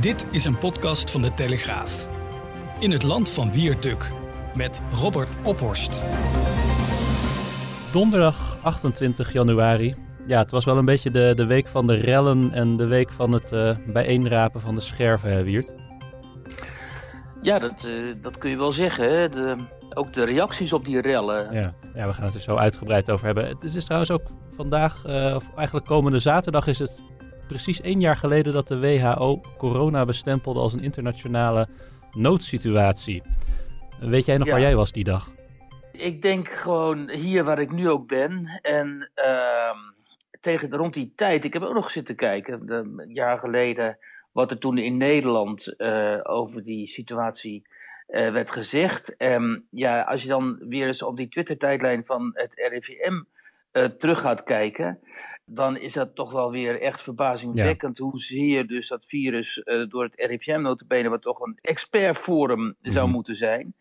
Dit is een podcast van de Telegraaf. In het land van Wierduk met Robert Ophorst. Donderdag 28 januari. Ja, het was wel een beetje de, de week van de rellen en de week van het uh, bijeenrapen van de scherven, hè, Wiert? Ja, dat, uh, dat kun je wel zeggen. Hè? De, ook de reacties op die rellen. Ja, ja, we gaan het er zo uitgebreid over hebben. Het is trouwens ook vandaag, uh, of eigenlijk komende zaterdag, is het precies één jaar geleden dat de WHO corona bestempelde als een internationale noodsituatie. Weet jij nog ja. waar jij was die dag? Ik denk gewoon hier waar ik nu ook ben. En uh, tegen rond die tijd, ik heb ook nog zitten kijken, een jaar geleden, wat er toen in Nederland uh, over die situatie uh, werd gezegd. En ja, als je dan weer eens op die Twitter-tijdlijn van het RIVM uh, terug gaat kijken, dan is dat toch wel weer echt verbazingwekkend. Ja. Hoe je dus dat virus uh, door het RIVM notabene, wat toch een expertforum mm -hmm. zou moeten zijn,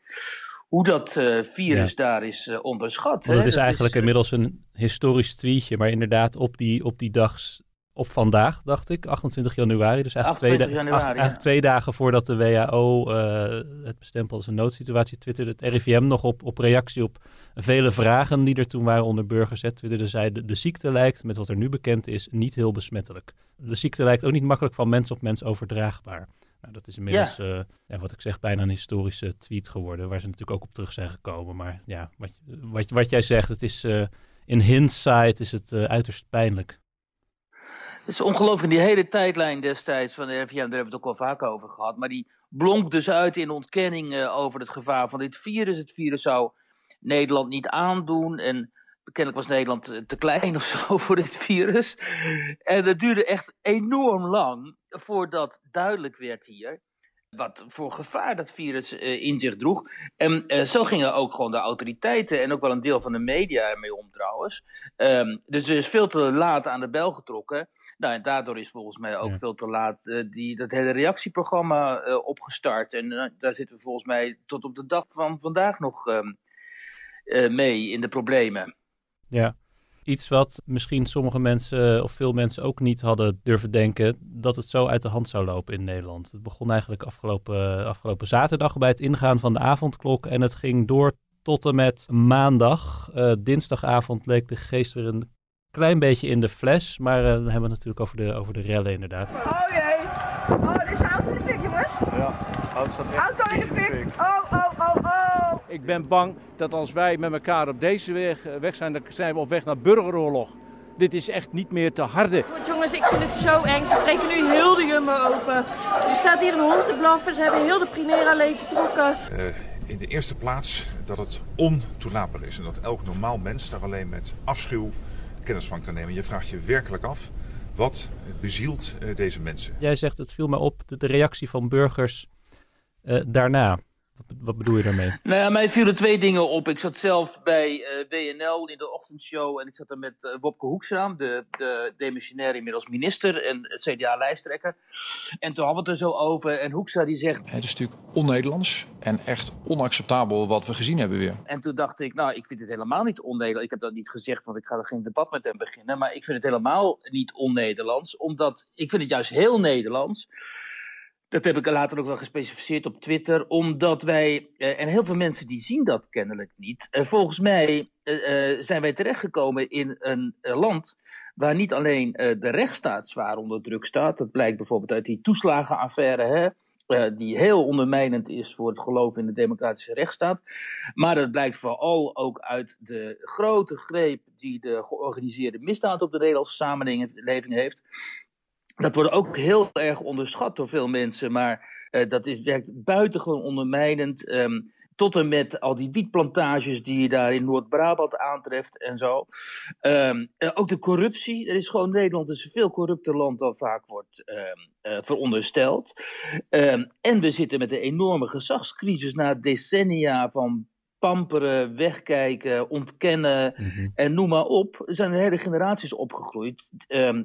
hoe dat uh, virus ja. daar is uh, onderschat. Dat is eigenlijk is, inmiddels een historisch tweetje, maar inderdaad op die, op die dag, op vandaag dacht ik, 28 januari, dus eigenlijk, twee, januari, acht, eigenlijk ja. twee dagen voordat de WHO het bestempelde als een noodsituatie, twitterde het RIVM nog op, op reactie op vele vragen die er toen waren onder burgers. Twitterde zij, de, de ziekte lijkt, met wat er nu bekend is, niet heel besmettelijk. De ziekte lijkt ook niet makkelijk van mens op mens overdraagbaar. Nou, dat is inmiddels, ja. Uh, ja, wat ik zeg, bijna een historische tweet geworden, waar ze natuurlijk ook op terug zijn gekomen. Maar ja, wat, wat, wat jij zegt, het is uh, in hindsight is het uh, uiterst pijnlijk. Het is ongelooflijk, die hele tijdlijn destijds van de RVM, daar hebben we het ook wel vaak over gehad, maar die blonk dus uit in ontkenning over het gevaar van dit virus. Het virus zou Nederland niet aandoen. En kennelijk was Nederland te klein of zo voor dit virus. En het duurde echt enorm lang voordat duidelijk werd hier wat voor gevaar dat virus uh, in zich droeg. En uh, zo gingen ook gewoon de autoriteiten en ook wel een deel van de media ermee om trouwens. Um, dus er is veel te laat aan de bel getrokken. Nou, en daardoor is volgens mij ook ja. veel te laat uh, die, dat hele reactieprogramma opgestart. En daar zitten we volgens mij tot op de dag van vandaag nog um, uh, mee in de problemen. Ja, iets wat misschien sommige mensen of veel mensen ook niet hadden durven denken, dat het zo uit de hand zou lopen in Nederland. Het begon eigenlijk afgelopen, afgelopen zaterdag bij het ingaan van de avondklok en het ging door tot en met maandag. Uh, dinsdagavond leek de geest weer een klein beetje in de fles, maar uh, dan hebben we het natuurlijk over de, over de rellen inderdaad. Oh jee, oh dit is auto in de fik jongens. Ja, auto in de fik, oh oh oh oh. Ik ben bang dat als wij met elkaar op deze weg, weg zijn, dan zijn we op weg naar burgeroorlog. Dit is echt niet meer te harde. Want jongens, ik vind het zo eng. Ze breken nu heel de jumbo open. Er staat hier een hond te blaffen. Ze hebben heel de Primera leeggetrokken. Uh, in de eerste plaats dat het ontoelaatbaar is. En dat elk normaal mens daar alleen met afschuw kennis van kan nemen. Je vraagt je werkelijk af, wat bezielt uh, deze mensen? Jij zegt, het viel me op, de, de reactie van burgers uh, daarna. Wat bedoel je daarmee? Nou ja, mij vielen twee dingen op. Ik zat zelf bij uh, WNL in de ochtendshow en ik zat er met uh, Wopke Hoekstra, de, de demissionair inmiddels minister en CDA-lijsttrekker. En toen hadden we het er zo over en Hoekstra die zegt... Het is natuurlijk on-Nederlands en echt onacceptabel wat we gezien hebben weer. En toen dacht ik, nou, ik vind het helemaal niet on-Nederlands. Ik heb dat niet gezegd, want ik ga er geen debat met hem beginnen. Maar ik vind het helemaal niet on-Nederlands, omdat ik vind het juist heel Nederlands... Dat heb ik later ook wel gespecificeerd op Twitter, omdat wij, uh, en heel veel mensen die zien dat kennelijk niet, uh, volgens mij uh, zijn wij terechtgekomen in een land waar niet alleen de rechtsstaat zwaar onder druk staat, dat blijkt bijvoorbeeld uit die toeslagenaffaire, hè, die heel ondermijnend is voor het geloof in de democratische rechtsstaat, maar dat blijkt vooral ook uit de grote greep die de georganiseerde misdaad op de Nederlandse samenleving heeft. Dat wordt ook heel erg onderschat door veel mensen, maar uh, dat is, werkt buitengewoon ondermijnend. Um, tot en met al die wietplantages die je daar in Noord-Brabant aantreft en zo. Ehm, ook de corruptie. Er is gewoon Nederland is een veel corrupter land dan vaak wordt ehm, verondersteld. Ehm, en we zitten met een enorme gezagscrisis na decennia van pamperen, wegkijken, ontkennen mhm. en noem maar op. Er zijn hele generaties opgegroeid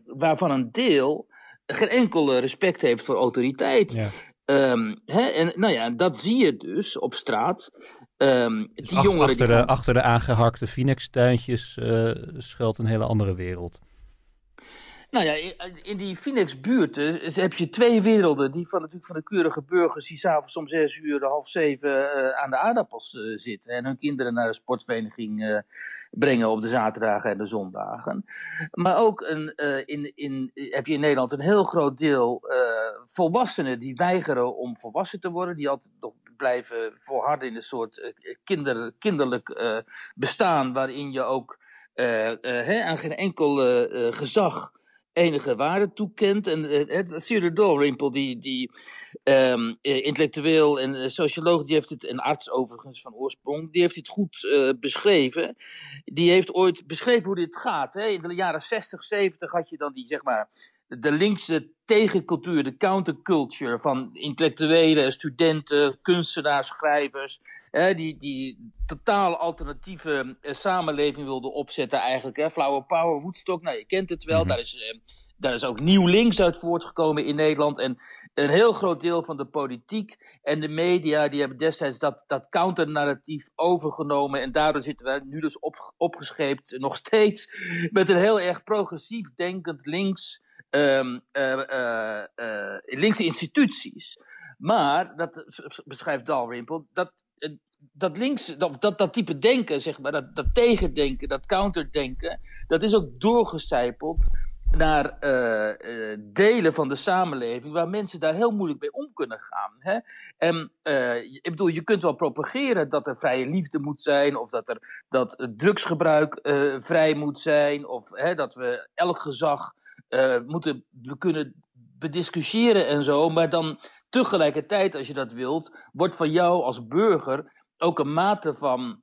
waarvan een deel geen enkel respect heeft voor autoriteit. Ja. Ehm, hè, en nou ja, dat zie je dus op straat. Um, die jongeren achter, die de, achter de aangehakte Phoenix-tuintjes uh, schuilt een hele andere wereld. Nou ja, in die Phoenix-buurten heb je twee werelden. Die van, natuurlijk van de keurige burgers die s'avonds om zes uur, half zeven aan de aardappels uh, zitten. En hun kinderen naar de sportvereniging brengen op de zaterdagen en de zondagen. Maar ook een, in, in, heb je in Nederland een heel groot deel volwassenen die weigeren om volwassen te worden. Die altijd nog blijven volharden in een soort kinder, kinderlijk bestaan. Waarin je ook aan geen enkel gezag enige waarde toekent. En uh, Theodore Dalrymple, die, die um, intellectueel en uh, socioloog, die heeft het, en arts overigens van oorsprong, die heeft het goed uh, beschreven. Die heeft ooit beschreven hoe dit gaat. Hè. In de jaren 60, 70 had je dan die, zeg maar, de linkse tegencultuur, de counterculture van intellectuelen, studenten, kunstenaars, schrijvers die, die totaal alternatieve uh, samenleving wilde opzetten eigenlijk. Hè. Flower Power, Woodstock, nou je kent het wel. Mhm. daar, is, uh, daar is ook nieuw links uit voortgekomen in Nederland. En een heel groot deel van de politiek en de media... die hebben destijds dat, dat counternarratief overgenomen. En daardoor zitten we nu dus op, opgescheept nog steeds... met een heel erg progressief denkend links... Um, uh, linkse instituties. Maar, dat beschrijft Dalrymple, dat dat links, dat, dat, dat type denken, zeg maar, dat, dat tegendenken, dat counterdenken, dat is ook doorgecijpeld naar uh, uh, delen van de samenleving waar mensen daar heel moeilijk mee om kunnen gaan. Hè? En ik bedoel, je kunt wel propageren dat er vrije liefde moet zijn, of dat, er, dat drugsgebruik vrij moet zijn, of hè, dat we elk gezag moeten kunnen bediscussiëren en zo, maar dan tegelijkertijd, als je dat wilt, wordt van jou als burger ook een mate van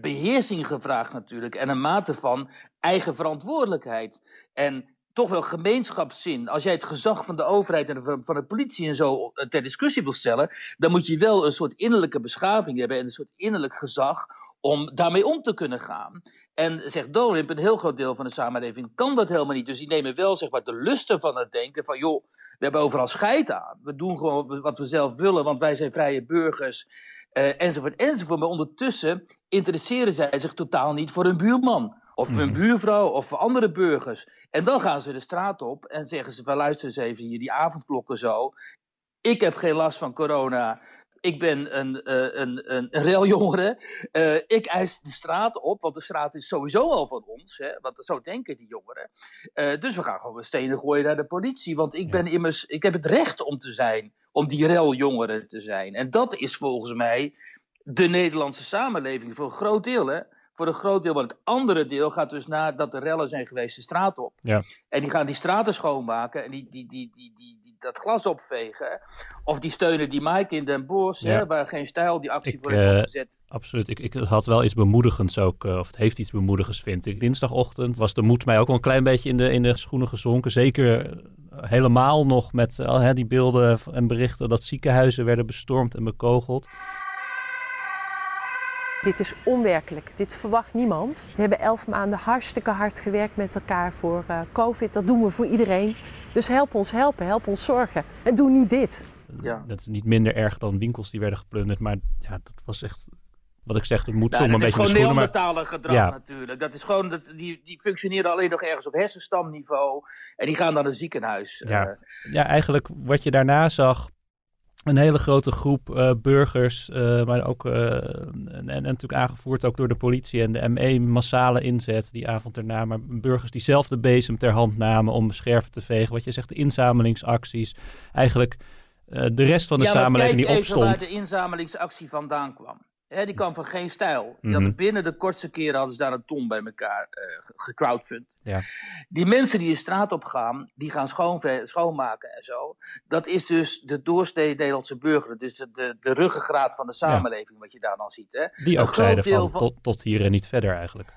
beheersing gevraagd natuurlijk. En een mate van eigen verantwoordelijkheid. En toch wel gemeenschapszin. Als jij het gezag van de overheid en van de politie en zo eh, ter discussie wil stellen, dan moet je wel een soort innerlijke beschaving hebben en een soort innerlijk gezag om daarmee om te kunnen gaan. En zegt Dolimp, een heel groot deel van de samenleving kan dat helemaal niet. Dus die nemen wel zeg maar, de lusten van het denken van joh, we hebben overal scheid aan. We doen gewoon wat we zelf willen, want wij zijn vrije burgers. Uh, enzovoort, enzovoort. Maar ondertussen interesseren zij zich totaal niet voor een buurman. Of een mhm. buurvrouw of voor andere burgers. En dan gaan ze de straat op en zeggen ze van luister eens even hier, die avondklokken zo. Ik heb geen last van corona ik ben een, uh, een, een, raljongere. Uh, ik eis de straat op, want de straat is sowieso al van ons. Hè, want zo denken die jongeren. Uh, dus we gaan gewoon stenen gooien naar de politie. Want ik, ben immers, ik heb het recht om te zijn, om die raljongeren te zijn. En dat is volgens mij de Nederlandse samenleving voor een groot deel. Hè? Voor een groot deel. Want het andere deel gaat dus nadat de rellen zijn geweest de straat op. Ja. En die gaan die straten schoonmaken. En die, die, die, die, die, dat glas opvegen. Of die steunen die Mike in Den Bosch, hè, waar geen stijl die actie voor heeft uh, opgezet. Absoluut. Ik, ik had wel iets bemoedigends ook, uh, of het heeft iets bemoedigends, vind ik. Dinsdagochtend was de moed mij ook wel een klein beetje in de, in de schoenen gezonken. Zeker eh, helemaal nog met uh, die beelden en berichten dat ziekenhuizen werden bestormd en bekogeld. Dit is onwerkelijk. Dit verwacht niemand. We hebben elf maanden hartstikke hard gewerkt met elkaar voor uh, COVID. Dat doen we voor iedereen. Dus help ons helpen, help ons zorgen. En doe niet dit. Ja. Dat is niet minder erg dan winkels die werden geplunderd. Maar ja, dat was echt wat ik zeg, het moet nou, een beetje Dat is gewoon neandertalig gedrag ja. natuurlijk. Dat is gewoon, dat, die, die functioneren alleen nog ergens op hersenstamniveau. En die gaan naar een ziekenhuis. Ja, uh, ja eigenlijk wat je daarna zag een hele grote groep uh, burgers, uh, maar ook uh, en, en, natuurlijk aangevoerd ook door de politie en de ME, massale inzet die avond erna. Maar burgers die zelf de bezem ter hand namen om scherven te vegen. Wat je zegt, de inzamelingsacties. Eigenlijk de rest van de ja, samenleving die opstond. waar de inzamelingsactie vandaan kwam. Hè, die kwam van geen stijl. Die Mhm. hadden binnen de kortste keren hadden ze daar een ton bij elkaar ge- gecrowdfund. Ja. Die mensen die de straat op gaan, die gaan schoonmaken en zo. Dat is dus de doorsnee Nederlandse burger. Is de, de, de ruggengraat van de samenleving, wat je daar dan ziet. Hè? Die Een ook zeiden deel van, tot, tot hier en niet verder eigenlijk.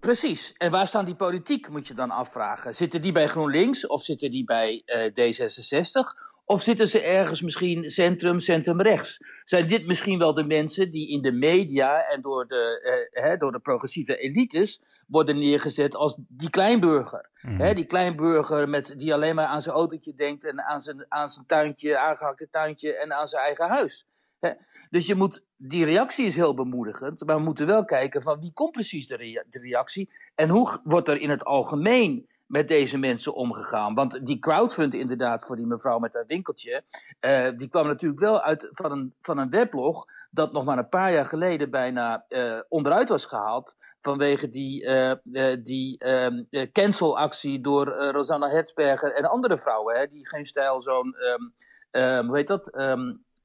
Precies. En waar staan die politiek, moet je dan afvragen. Zitten die bij GroenLinks of zitten die bij eh, D66? Of zitten ze ergens misschien centrum, centrum-rechts? Zijn dit misschien wel de mensen die in de media en door de, eh, hè, door de progressieve elites worden neergezet als die kleinburger? Mhm. Hè, die kleinburger met, die alleen maar aan zijn autootje denkt en aan zijn, aan zijn tuintje, aangehakte tuintje en aan zijn eigen huis. Hè? Dus je moet, die reactie is heel bemoedigend, maar we moeten wel kijken van wie komt precies de, rea- de reactie en hoe wordt er in het algemeen met deze mensen omgegaan. Want die crowdfund inderdaad voor die mevrouw met haar winkeltje, eh, die kwam natuurlijk wel uit van een, van een weblog dat nog maar een paar jaar geleden bijna eh, onderuit was gehaald vanwege die, eh, die ehm, eh, cancelactie door Rosanna Hertzberger en andere vrouwen, hè, die geen stijl zo'n, ehm, ehm, hoe heet dat?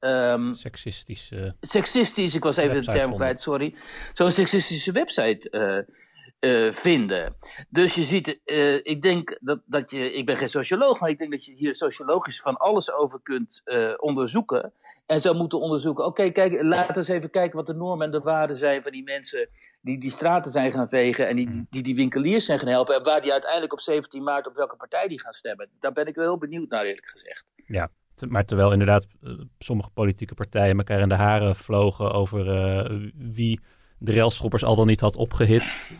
Ehm, Sexistisch. eh, seksistisch, ik was even de term kwijt, sorry. Zo'n seksistische website eh, vinden. Dus je ziet, eh, ik denk dat, dat je, ik ben geen socioloog, maar ik denk dat je hier sociologisch van alles over kunt eh, onderzoeken. En zou moeten onderzoeken, oké, kijk, laten we eens even kijken wat de normen en de waarden zijn van die mensen die die straten zijn gaan vegen en die die, die, die winkeliers zijn gaan helpen. En waar die uiteindelijk op 17 maart op welke partij die gaan stemmen. Daar ben ik wel heel benieuwd naar, eerlijk gezegd. Ja, maar terwijl inderdaad sommige politieke partijen elkaar in de haren vlogen over wie de railschoppers al dan niet had opgehitst,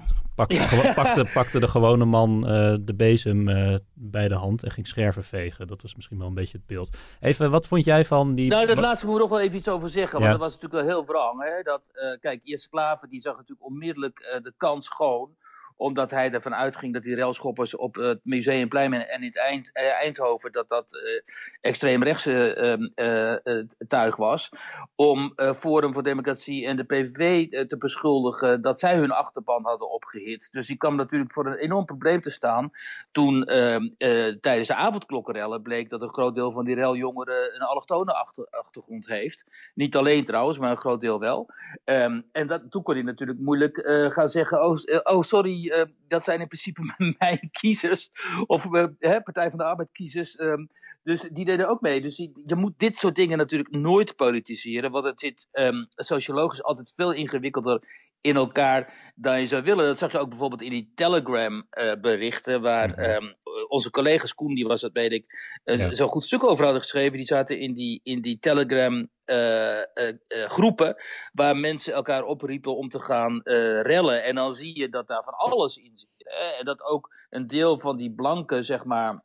pakte, Ja. pakte, pakte de gewone man eh, de bezem eh, bij de hand en ging scherven vegen. Dat was misschien wel een beetje het beeld. Even, wat vond jij van die... Nou, dat laatste moet ik nog wel even iets over zeggen. Ja. Want dat was natuurlijk wel heel wrang. Hè? Dat, eh, kijk, Eerste Klaver die zag natuurlijk onmiddellijk de kans schoon. Omdat hij ervan uitging dat die railschoppers op het Museumplein en in Eind, eh, Eindhoven... dat dat eh, extreemrechtse ehm, eh, tuig was. Om Forum voor Democratie en de PVV te beschuldigen dat zij hun achterban hadden opgehitst. Dus die kwam natuurlijk voor een enorm probleem te staan toen ehm, eh, tijdens de avondklokkenrellen bleek dat een groot deel van die reljongeren een allochtone achter, achtergrond heeft. Niet alleen trouwens, maar een groot deel wel. Ehm, en dat, toen kon hij natuurlijk moeilijk gaan zeggen, oh, oh sorry, eh, dat zijn in principe mijn kiezers. Of eh, hè, Partij van de Arbeid kiezers. ehm, dus die deden ook mee. Dus je moet dit soort dingen natuurlijk nooit politiseren. Want het zit ehm, sociologisch altijd veel ingewikkelder in elkaar dan je zou willen. Dat zag je ook bijvoorbeeld in die Telegram-berichten, waar ehm, onze collega's Koen, die was dat weet ik, eh, Ja. zo'n goed stuk over hadden geschreven. Die zaten in die, in die Telegram-groepen, waar mensen elkaar opriepen om te gaan eh, rellen. En dan zie je dat daar van alles in zit. Hè? En dat ook een deel van die blanke, zeg maar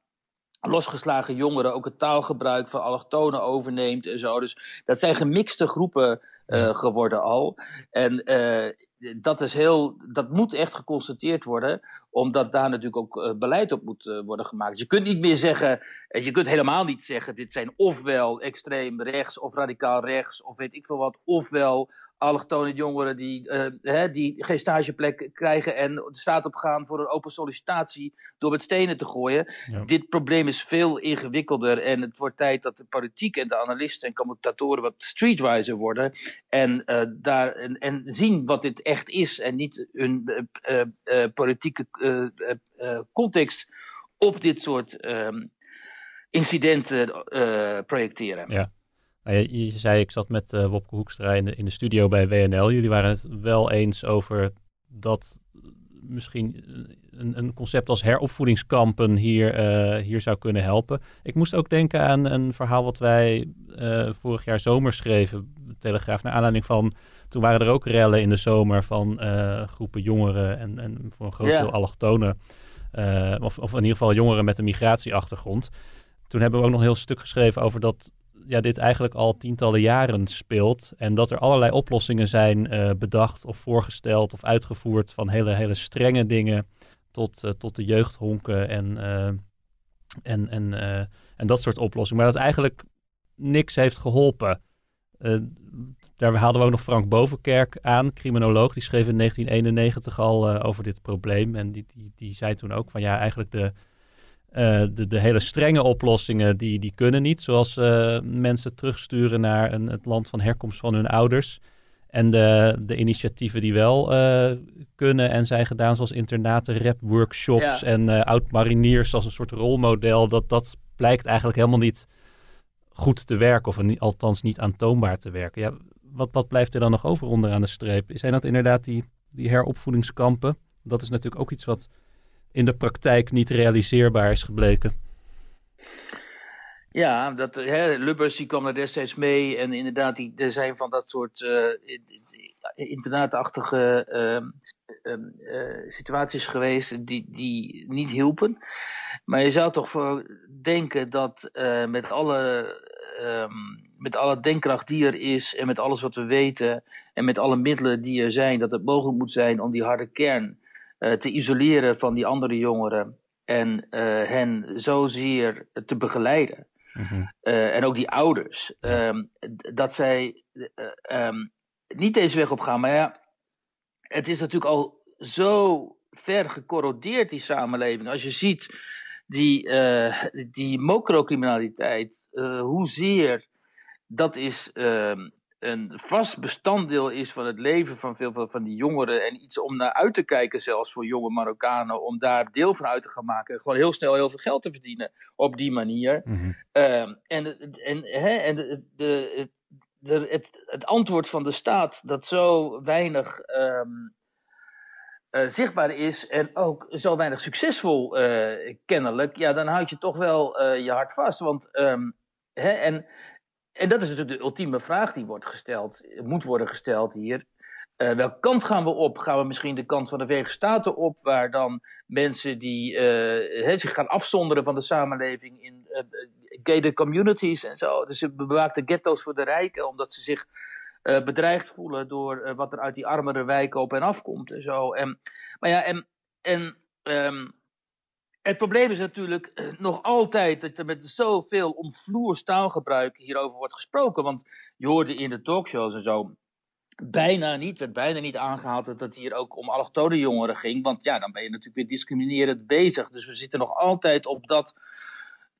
losgeslagen jongeren ook het taalgebruik van allochtonen overneemt en zo. Dus dat zijn gemixte groepen eh, geworden al. En eh, dat, is heel, dat moet echt geconstateerd worden, omdat daar natuurlijk ook eh, beleid op moet eh, worden gemaakt. Je kunt niet meer zeggen, eh, je kunt helemaal niet zeggen, dit zijn ofwel extreem rechts of radicaal rechts, of weet ik veel wat, ofwel allochtone jongeren die, eh, hè, die geen stageplek krijgen en de straat op gaan voor een open sollicitatie door met stenen te gooien. Ja. Dit probleem is veel ingewikkelder en het wordt tijd dat de politiek en de analisten en commentatoren wat streetwiser worden en, eh, daar, en, en zien wat dit echt is en niet hun eh, politieke context op dit soort ehm, incidenten projecteren. Ja. Nou, je, je zei, ik zat met eh, Wopke Hoekstra in de, in de studio bij WNL. Jullie waren het wel eens over dat misschien een, een concept als heropvoedingskampen hier, eh, hier zou kunnen helpen. Ik moest ook denken aan een verhaal wat wij eh, vorig jaar zomer schreven, de Telegraaf, naar aanleiding van... Toen waren er ook rellen in de zomer van eh, groepen jongeren en, en voor een groot deel allochtonen. eh, of, of in ieder geval jongeren met een migratieachtergrond. Toen hebben we ook nog een heel stuk geschreven over dat ja, dit eigenlijk al tientallen jaren speelt. En dat er allerlei oplossingen zijn eh, bedacht of voorgesteld of uitgevoerd. Van hele, hele strenge dingen tot, eh, tot de jeugdhonken en, eh, en, en, en dat soort oplossingen. Maar dat eigenlijk niks heeft geholpen. Eh, daar haalden we ook nog Frank Bovenkerk aan, criminoloog. Die schreef in 1991 al over dit probleem. En die, die, die zei toen ook van ja, eigenlijk de, eh, de, de hele strenge oplossingen die, die kunnen niet. Zoals eh, mensen terugsturen naar een, het land van herkomst van hun ouders. En de, de initiatieven die wel kunnen en zijn gedaan, zoals internaten, rap-workshops Ja. en oud-mariniers als een soort rolmodel, dat, dat blijkt eigenlijk helemaal niet goed te werken, of althans niet aantoonbaar te werken. Ja, wat, wat blijft er dan nog over onderaan de streep? Zijn dat inderdaad die, die heropvoedingskampen? Dat is natuurlijk ook iets wat in de praktijk niet realiseerbaar is gebleken. Ja, dat, hè, Lubbers die kwam er destijds mee. En inderdaad, die, er zijn van dat soort eh, in- internaatachtige ehm, ehm, eh, situaties geweest die, die niet hielpen. Maar je zou toch voor denken dat eh, met, alle, ehm, met alle denkkracht die er is en met alles wat we weten en met alle middelen die er zijn, dat het mogelijk moet zijn om die harde kern te isoleren van die andere jongeren en eh, hen zozeer te begeleiden. Eh, en ook die ouders, ehm, dat zij eh, ehm, niet deze weg op gaan. Maar ja, het is natuurlijk al zo ver gecorrodeerd, die samenleving. Als je ziet die, eh, die mocrocriminaliteit, eh hoezeer dat is ehm, een vast bestanddeel is van het leven van veel van- van die jongeren. En iets om naar uit te kijken, zelfs voor jonge Marokkanen, om daar deel van uit te gaan maken. En gewoon heel snel heel veel geld te verdienen op die manier. Ehm, en het- en, hè, en de, de, het- de, het, het antwoord van de staat dat zo weinig ehm, eh, zichtbaar is en ook zo weinig succesvol eh, kennelijk, ja, dan houd je toch wel eh, je hart vast. Want, ehm, hè, en, en dat is natuurlijk de ultieme vraag die wordt gesteld, moet worden gesteld hier. Eh, welke kant gaan we op? Gaan we misschien de kant van de Verenigde Staten op, waar dan mensen die eh, zich gaan afzonderen van de samenleving in eh, gated communities en zo. Dus bewaakte ghetto's voor de rijken, omdat ze zich bedreigd voelen door wat er uit die armere wijken op en af komt en zo. En, maar ja, en, en ehm, het probleem is natuurlijk eh, nog altijd dat er met zoveel omvloers taalgebruik hierover wordt gesproken. Want je hoorde in de talkshows en zo bijna niet, werd bijna niet aangehaald dat het hier ook om allochtone jongeren ging. Want ja, dan ben je natuurlijk weer discriminerend bezig. Dus we zitten nog altijd op dat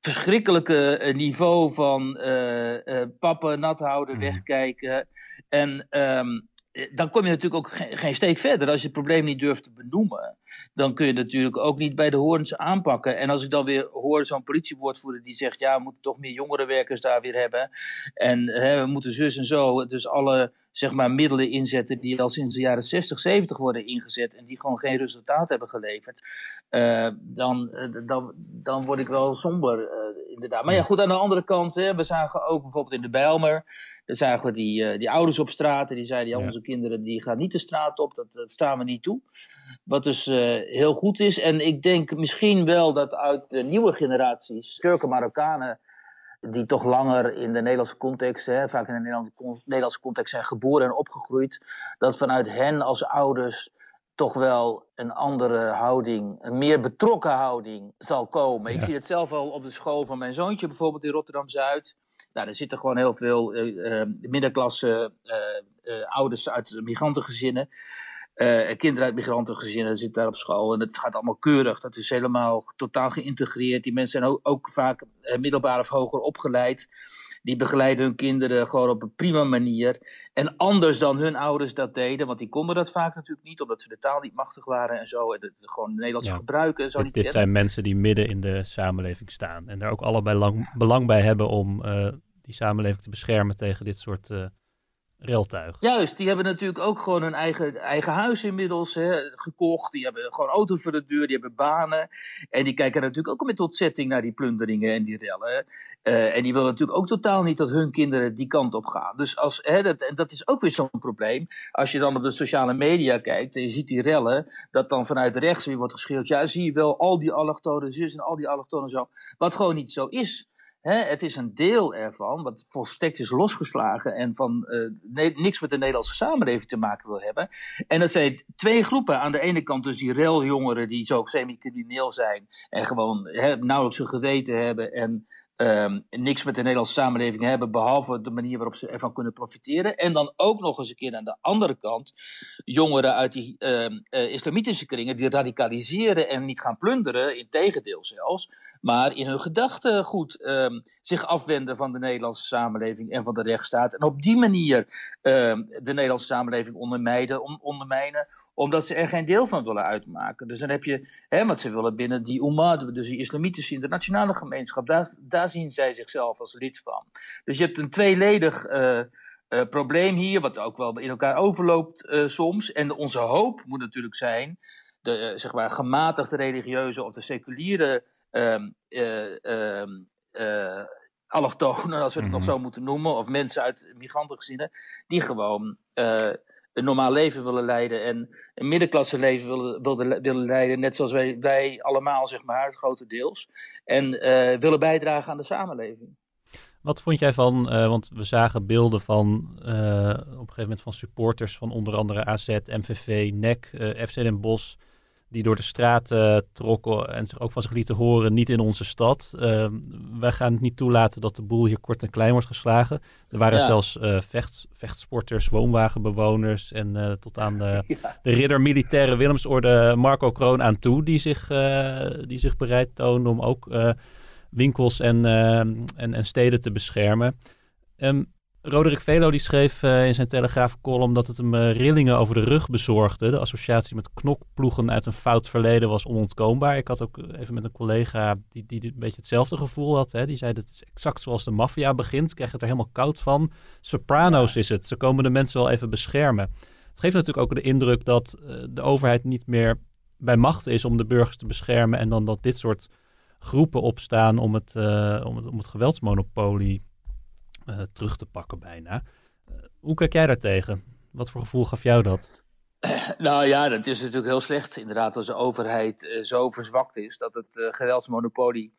verschrikkelijke eh, niveau van eh, pappen, nat houden, wegkijken. En ehm, eh, dan kom je natuurlijk ook geen, geen steek verder. Als je het probleem niet durft te benoemen, dan kun je het natuurlijk ook niet bij de horens aanpakken. En als ik dan weer hoor zo'n politiewoordvoerder die zegt... ja, we moeten toch meer jongerenwerkers daar weer hebben. En hè, we moeten zus en zo. Dus alle zeg maar, middelen inzetten die al sinds de jaren 60, 70 worden ingezet... en die gewoon geen resultaat hebben geleverd. eh, dan, eh, dan, dan word ik wel somber, eh, inderdaad. Maar ja, goed, aan de andere kant, hè, we zagen ook bijvoorbeeld in de Bijlmer... Dan zagen we die, die ouders op straat en die zeiden: ja, onze kinderen die gaan niet de straat op, dat, dat staan we niet toe. Wat dus eh, heel goed is. En ik denk misschien wel dat uit de nieuwe generaties, Turken, Marokkanen, die toch langer in de Nederlandse context, hè, vaak in de Nederlandse, con- Nederlandse context zijn geboren en opgegroeid, dat vanuit hen als ouders toch wel een andere houding, een meer betrokken houding zal komen. Ik zie het zelf al op de school van mijn zoontje, bijvoorbeeld in Rotterdam-Zuid. Nou, er zitten gewoon heel veel eh, eh, middenklasse ouders uit migrantengezinnen. Eh, kinderen uit migrantengezinnen zitten daar op school. En het gaat allemaal keurig. Dat is helemaal totaal geïntegreerd. Die mensen zijn ook, ook vaak eh, middelbaar of hoger opgeleid. Die begeleiden hun kinderen gewoon op een prima manier. En anders dan hun ouders dat deden. Want die konden dat vaak natuurlijk niet. Omdat ze de taal niet machtig waren en zo. En gewoon Nederlands Ja. gebruiken en zo Dit, niet dit zijn mensen die midden in de samenleving staan. En daar ook allebei lang, belang bij hebben om eh, die samenleving te beschermen tegen dit soort Juist, die hebben natuurlijk ook gewoon hun eigen, eigen huis inmiddels hè, gekocht. Die hebben gewoon auto voor de deur, die hebben banen. En die kijken natuurlijk ook met ontzetting naar die plunderingen en die rellen. Eh, en die willen natuurlijk ook totaal niet dat hun kinderen die kant op gaan. Dus als, hè, dat, en dat is ook weer zo'n probleem. Als je dan op de sociale media kijkt en je ziet die rellen, dat dan vanuit rechts weer wordt geschreeuwd. Ja, zie je wel, al die allochtonen zus en al die allochtonen zo. Wat gewoon niet zo is. Het is een deel ervan, wat volstrekt is losgeslagen en van eh, niks met de Nederlandse samenleving te maken wil hebben. En dat zijn twee groepen. Aan de ene kant dus die reljongeren die zo semi-crimineel zijn en gewoon nauwelijks een geweten hebben en ehm, niks met de Nederlandse samenleving hebben, behalve de manier waarop ze ervan kunnen profiteren. En dan ook nog eens een keer aan de andere kant jongeren uit die ehm, eh, islamitische kringen die radicaliseren en niet gaan plunderen, in tegendeel zelfs, maar in hun gedachtegoed um, zich afwenden van de Nederlandse samenleving en van de rechtsstaat. En op die manier um, de Nederlandse samenleving ondermijnen, on, ondermijnen, omdat ze er geen deel van willen uitmaken. Dus dan heb je, hè, ze willen binnen die Ummah, dus die islamitische internationale gemeenschap, daar, daar zien zij zichzelf als lid van. Dus je hebt een tweeledig uh, uh, probleem hier, wat ook wel in elkaar overloopt uh, soms. En onze hoop moet natuurlijk zijn, de zeg maar, gematigde religieuze of de seculiere um, allochtonen, als we het mm -hmm. nog zo moeten noemen, of mensen uit migrantengezinnen, die gewoon een normaal leven willen leiden en een middenklasse leven willen, willen, willen leiden, net zoals wij, wij allemaal, zeg maar, grotendeels. En uh, willen bijdragen aan de samenleving. Wat vond jij van, uh, want we zagen beelden van op een gegeven moment van supporters van onder andere AZ, MVV, NEC, FC Den Bosch, die door de straten trokken en zich ook van zich lieten horen, niet in onze stad. Uh, wij gaan het niet toelaten dat de boel hier kort en klein wordt geslagen. Er waren ja. zelfs uh, vecht, vechtsporters, woonwagenbewoners en tot aan de, ja. de ridder militaire Willemsorde Marco Kroon aan toe, die zich, die zich bereid toonde om ook winkels en, en, en, steden te beschermen. Um, Roderick Velo die schreef uh, in zijn Telegraaf-column dat het hem uh, rillingen over de rug bezorgde. De associatie met knokploegen uit een fout verleden was onontkoombaar. Ik had ook even met een collega die, die een beetje hetzelfde gevoel had. Hè. Die zei dat het is exact zoals de maffia begint. Ik krijg het er helemaal koud van. Sopranos is het. Ze komen de mensen wel even beschermen. Het geeft natuurlijk ook de indruk dat uh, de overheid niet meer bij macht is om de burgers te beschermen. En dan dat dit soort groepen opstaan om het, om het, om het geweldsmonopolie uh, terug te pakken bijna. Uh, hoe kijk jij daar tegen? Wat voor gevoel gaf jou dat? Nou ja, dat is natuurlijk heel slecht. Inderdaad, als de overheid uh, zo verzwakt is dat het geweldsmonopolie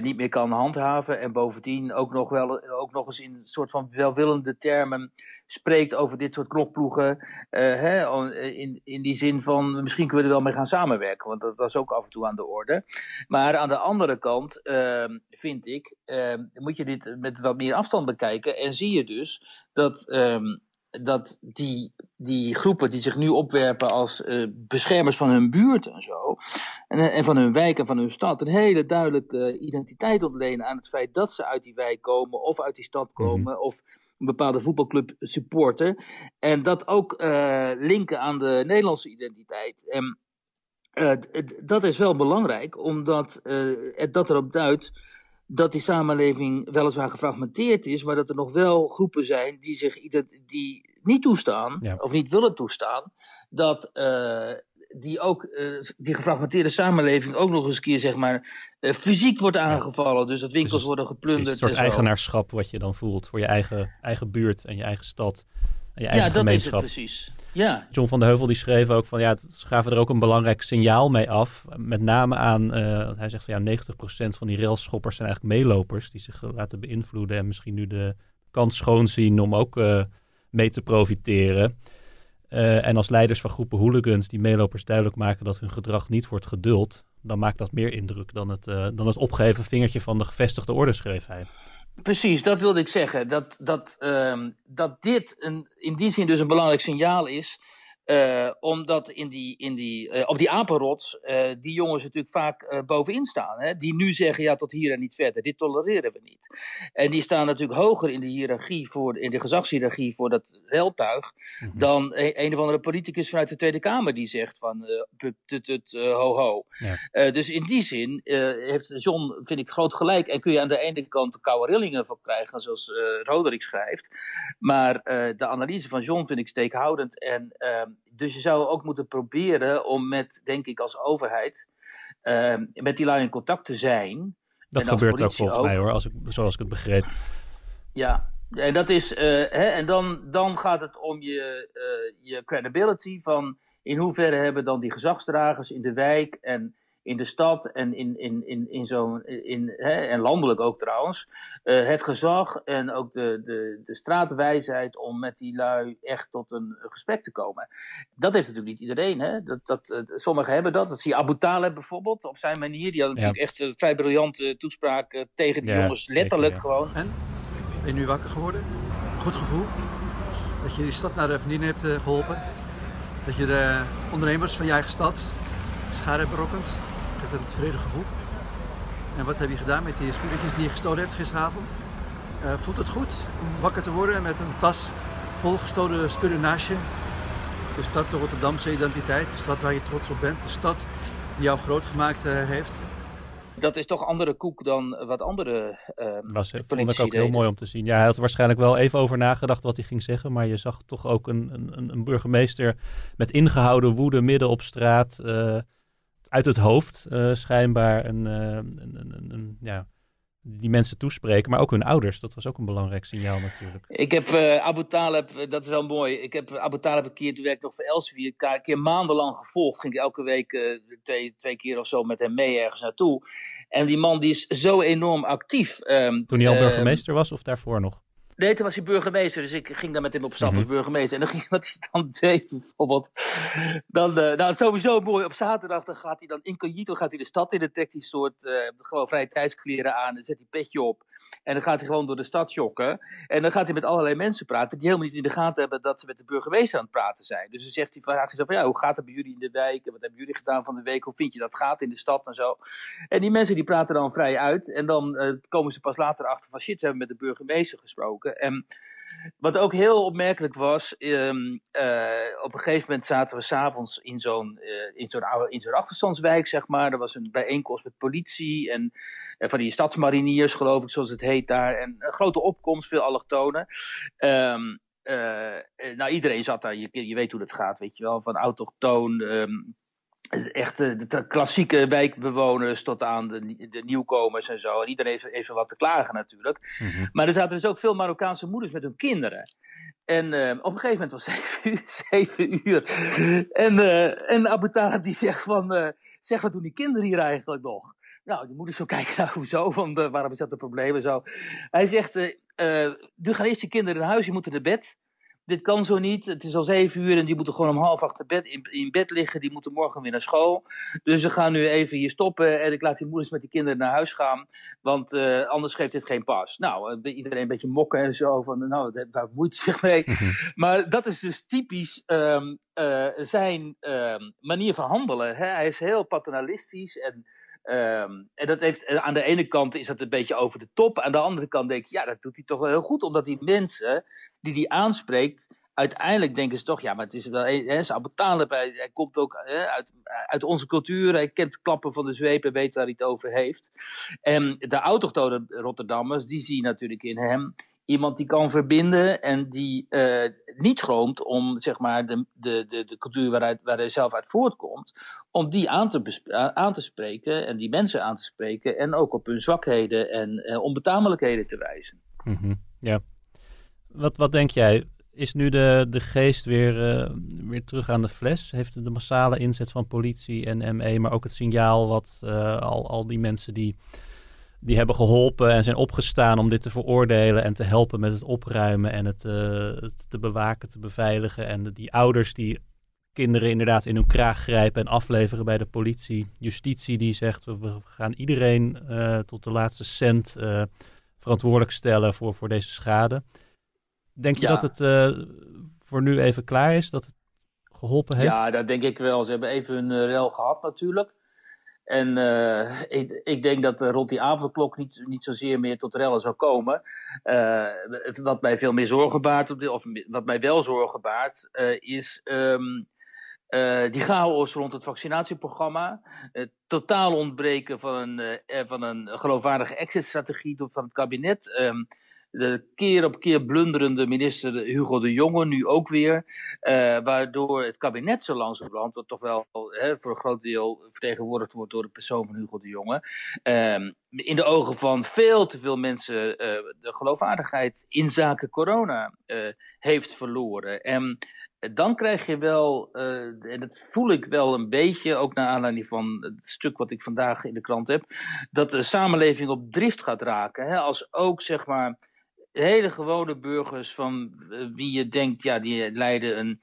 niet meer kan handhaven. En bovendien ook nog, wel, ook nog eens in een soort van welwillende termen spreekt over dit soort knokploegen. Hè, in, in die zin van misschien kunnen we er wel mee gaan samenwerken. Want dat was ook af en toe aan de orde. Maar aan de andere kant ehm, vind ik, uh, moet je dit met wat meer afstand bekijken. En zie je dus dat, um, dat die, die groepen die zich nu opwerpen als uh, beschermers van hun buurt en zo. En, en van hun wijk en van hun stad. Een hele duidelijke uh, identiteit ontlenen aan het feit dat ze uit die wijk komen. Of uit die stad komen. Mm -hmm. Of een bepaalde voetbalclub supporten. En dat ook uh, linken aan de Nederlandse identiteit. En dat is wel belangrijk, omdat het dat erop duidt dat die samenleving weliswaar gefragmenteerd is, maar dat er nog wel groepen zijn die zich die niet toestaan, ja. of niet willen toestaan, dat uh, die ook uh, die gefragmenteerde samenleving ook nog eens een keer zeg maar uh, fysiek wordt aangevallen, dus dat winkels dus, worden geplunderd. Een soort eigenaarschap wat je dan voelt voor je eigen, eigen buurt en je eigen stad en je eigen ja, gemeenschap. dat is het precies. Ja. John van de Heuvel die schreef ook van ja, het gaven er ook een belangrijk signaal mee af. Met name aan, uh, hij zegt van ja, 90% van die railschoppers zijn eigenlijk meelopers die zich laten beïnvloeden en misschien nu de kans schoon zien om ook uh, mee te profiteren. Uh, en als leiders van groepen hooligans die meelopers duidelijk maken dat hun gedrag niet wordt geduld, dan maakt dat meer indruk dan het, dan het opgeheven vingertje van de gevestigde orde, schreef hij. Precies, dat wilde ik zeggen. Dat, dat, uh, dat dit een, in die zin dus een belangrijk signaal is. Uh, omdat in die, in die, uh, op die apenrots uh, die jongens natuurlijk vaak bovenin staan. Hè? Die nu zeggen, ja, tot hier en niet verder. Dit tolereren we niet. En die staan natuurlijk hoger in de hiërarchie, voor, in de gezagshiërarchie voor dat reltuig... Mm -hmm. dan een, een, of andere politicus vanuit de Tweede Kamer die zegt van put, tut, tut, ho, ho. Ja. dus in die zin heeft John, vind ik, groot gelijk. En kun je aan de ene kant koude rillingen van krijgen, zoals Roderick schrijft. Maar de analyse van John vind ik steekhoudend en ehm, dus je zou ook moeten proberen om met, denk ik, als overheid, uh, met die lui in contact te zijn. Dat gebeurt ook volgens ook. mij hoor, als ik, zoals ik het begreep. Ja, en dat is, uh, hè, en dan, dan gaat het om je, uh, je credibility van in hoeverre hebben dan die gezagsdragers in de wijk en in de stad en in, in, in, in zo'n, in, hè, en landelijk ook trouwens, uh, het gezag en ook de, de, de straatwijsheid om met die lui echt tot een gesprek te komen. Dat heeft natuurlijk niet iedereen. Hè? Dat, dat, uh, sommigen hebben dat. Dat zie je Abu Talib bijvoorbeeld, op zijn manier. Die had natuurlijk ja. echt een vrij briljante toespraak uh, tegen die ja, jongens, letterlijk zeker, ja. gewoon. En? Ben je nu wakker geworden? Goed gevoel? Dat je die stad naar de vriendin hebt geholpen? Dat je de ondernemers van je eigen stad schade hebt berokkend? Geeft dat een tevreden gevoel? En wat heb je gedaan met die spulletjes die je gestolen hebt gisteravond? Uh, voelt het goed om wakker te worden met een tas vol gestolen spullen naast je? De stad de Rotterdamse identiteit, de stad waar je trots op bent, de stad die jou groot gemaakt uh, heeft. Dat is toch andere koek dan wat andere uh, Was, vond ik ook heel mooi om te zien. Ja, hij had waarschijnlijk wel even over nagedacht wat hij ging zeggen. Maar je zag toch ook een, een, een burgemeester met ingehouden woede midden op straat. Uh, uit het hoofd uh, schijnbaar een, een, een, een, ja, die mensen toespreken, maar ook hun ouders. Dat was ook een belangrijk signaal natuurlijk. Ik heb uh, Abu Talib, dat is wel mooi. Ik heb Abu Talib een keer, toen werkte nog voor Elsevier, een keer maandenlang gevolgd. Ging ik elke week uh, twee, twee keer of zo met hem mee ergens naartoe. En die man die is zo enorm actief. Um, toen hij al burgemeester was of daarvoor nog? Nee, toen was hij burgemeester, dus ik ging daar met hem op stap als mm -hmm. burgemeester. En dan ging wat hij dan deed, bijvoorbeeld. Dan, uh, nou, sowieso mooi. Op zaterdag dan gaat hij dan incognito gaat hij de stad in. Dan trekt hij soort uh, gewoon vrije tijdskleren aan. Dan zet hij petje op. En dan gaat hij gewoon door de stad jokken. En dan gaat hij met allerlei mensen praten die helemaal niet in de gaten hebben dat ze met de burgemeester aan het praten zijn. Dus dan zegt hij, vraagt hij zo van ja, hoe gaat het bij jullie in de wijk? En wat hebben jullie gedaan van de week? Hoe vind je dat gaat in de stad en zo? En die mensen die praten dan vrij uit. En dan uh, komen ze pas later achter van shit, we hebben met de burgemeester gesproken. Wat ook heel opmerkelijk was, um, uh, op een gegeven moment zaten we s'avonds in zo'n uh, in zo'n in zo'n achterstandswijk, zeg maar. Er was een bijeenkomst met politie en, van die stadsmariniers, geloof ik, zoals het heet daar. En een grote opkomst, veel allochtonen. Um, nou, iedereen zat daar, je, weet hoe dat gaat, weet je wel, van autochtoon. Um, echt de, de, klassieke wijkbewoners tot aan de, de, nieuwkomers en zo. En iedereen heeft even wat te klagen natuurlijk. Mm -hmm. Maar er zaten dus ook veel Marokkaanse moeders met hun kinderen. En uh, op een gegeven moment was het zeven uur. Zeven uur. En, uh, en Abu Talib die zegt van, uh, zeg wat doen die kinderen hier eigenlijk nog? Nou, die moeders zo kijken, nou hoezo, want waarom is dat een probleem en zo. Hij zegt, doe gaan eerst je kinderen in huis, je moet naar bed dit kan zo niet. Het is al zeven uur en die moeten gewoon om half acht bed, in, in, bed liggen. Die moeten morgen weer naar school. Dus we gaan nu even hier stoppen en ik laat die moeders met die kinderen naar huis gaan. Want uh, anders geeft dit geen pas. Nou, uh, iedereen een beetje mokken en zo. Van, nou, daar bemoeit zich mee. maar dat is dus typisch um, uh, zijn um, manier van handelen. Hè? Hij is heel paternalistisch en... Um, en dat heeft, aan de ene kant is dat een beetje over de top. Aan de andere kant denk ik, ja, dat doet hij toch wel heel goed. Omdat die mensen die hij aanspreekt, uiteindelijk denken ze toch, ja, maar het is wel, hij is Talib, hij, hij komt ook hè, uit, uit onze cultuur, hij kent klappen van de zweep en weet waar hij het over heeft. En de autochtone Rotterdammers, die zien natuurlijk in hem iemand die kan verbinden en die uh, niet schroomt om zeg maar de, de, de, de cultuur waaruit, waar hij zelf uit voortkomt, om die aan te, aan te spreken en die mensen aan te spreken en ook op hun zwakheden en uh, onbetamelijkheden te wijzen. -hmm. Ja. Wat, wat denk jij? Is nu de, de geest weer, uh, weer terug aan de fles? Heeft de massale inzet van politie en ME, maar ook het signaal wat al, al die mensen die die hebben geholpen en zijn opgestaan om dit te veroordelen en te helpen met het opruimen en het, het te bewaken, te beveiligen. En die ouders die kinderen inderdaad in hun kraag grijpen en afleveren bij de politie. Justitie die zegt we, we gaan iedereen tot de laatste cent verantwoordelijk stellen voor, voor deze schade. Denk je ja. dat het voor nu even klaar is, dat het geholpen heeft? Ja, dat denk ik wel. Ze hebben even hun rel gehad natuurlijk. En uh, ik, ik, denk dat uh, rond die avondklok niet, niet zozeer meer tot rellen zou komen. Uh, wat mij veel meer zorgen baart, of wat mij wel zorgen baart, is um, die chaos rond het vaccinatieprogramma. Het totaal ontbreken van een, van een geloofwaardige exit-strategie van het kabinet. Um, de keer op keer blunderende minister Hugo de Jonge nu ook weer. Uh, waardoor het kabinet zo langzamerhand, wat toch wel voor een groot deel vertegenwoordigd wordt door de persoon van Hugo de Jonge. Uh, in de ogen van veel te veel mensen uh, de geloofwaardigheid in zaken corona heeft verloren. En dan krijg je wel, en dat voel ik wel een beetje, ook naar aanleiding van het stuk wat ik vandaag in de krant heb, dat de samenleving op drift gaat raken. Hè? Als ook zeg maar hele gewone burgers van wie je denkt, ja, die leiden een,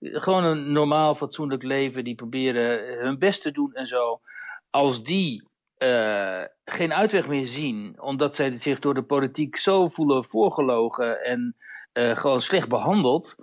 gewoon een normaal fatsoenlijk leven, die proberen hun best te doen en zo. Als die uh, geen uitweg meer zien, omdat zij zich door de politiek zo voelen voorgelogen en uh, gewoon slecht behandeld,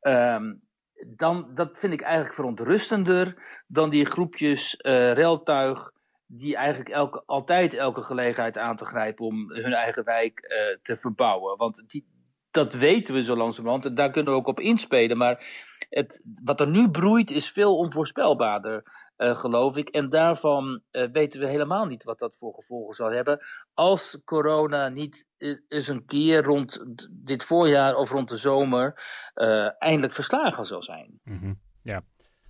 um, dan dat vind ik eigenlijk verontrustender dan die groepjes reltuig die eigenlijk elke, altijd elke gelegenheid aan te grijpen om hun eigen wijk te verbouwen. Want die, dat weten we zo langzamerhand en daar kunnen we ook op inspelen. Maar het, wat er nu broeit is veel onvoorspelbaarder. Uh, geloof ik. En daarvan uh, weten we helemaal niet wat dat voor gevolgen zal hebben. Als corona niet eens een keer rond dit voorjaar of rond de zomer eindelijk verslagen zal zijn. -hmm. Ja.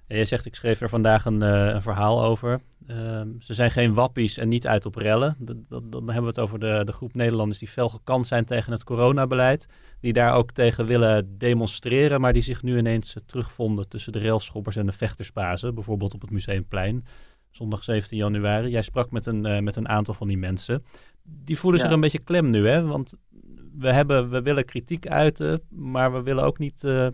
En je zegt, ik schreef er vandaag een, een verhaal over. Ehm, ze zijn geen wappies en niet uit op rellen. Dan hebben we het over de, de groep Nederlanders die fel gekant zijn tegen het coronabeleid. Die daar ook tegen willen demonstreren, maar die zich nu ineens terugvonden tussen de railschoppers en de vechtersbazen. Bijvoorbeeld op het Museumplein, zondag 17 januari. Jij sprak met een, uh, met een aantal van die mensen. Die voelen zich een beetje klem nu, hè? Want we, hebben, we willen kritiek uiten, maar we willen ook niet uh,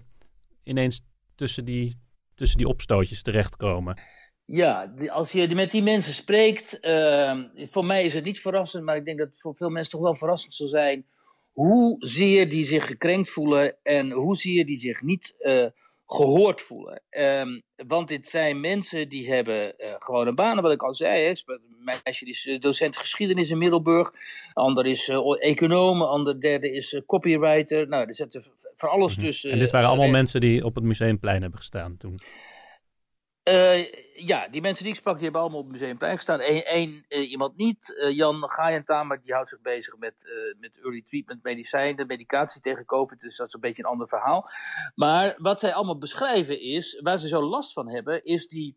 ineens tussen die, tussen die opstootjes terechtkomen. Ja, als je met die mensen spreekt, uh, voor mij is het niet verrassend, maar ik denk dat het voor veel mensen toch wel verrassend zal zijn hoezeer die zich gekrenkt voelen en hoezeer die zich niet uh, gehoord voelen. Um, want dit zijn mensen die hebben uh, gewoon een baan, wat ik al zei. Hè. Mijn meisje die is docent geschiedenis in Middelburg, ander is uh, econoom, ander derde is copywriter. Nou, er zit voor alles Mhm. tussen. En dit waren allemaal mensen die op het Museumplein hebben gestaan toen. Uh, ja, die mensen die ik sprak, die hebben allemaal op het museumplein gestaan. Eén uh, iemand niet. Uh, Jan Gaajentamer, die houdt zich bezig met, met early treatment medicijnen, medicatie tegen COVID. Dus dat is een beetje een ander verhaal. Maar wat zij allemaal beschrijven is, waar ze zo last van hebben, is die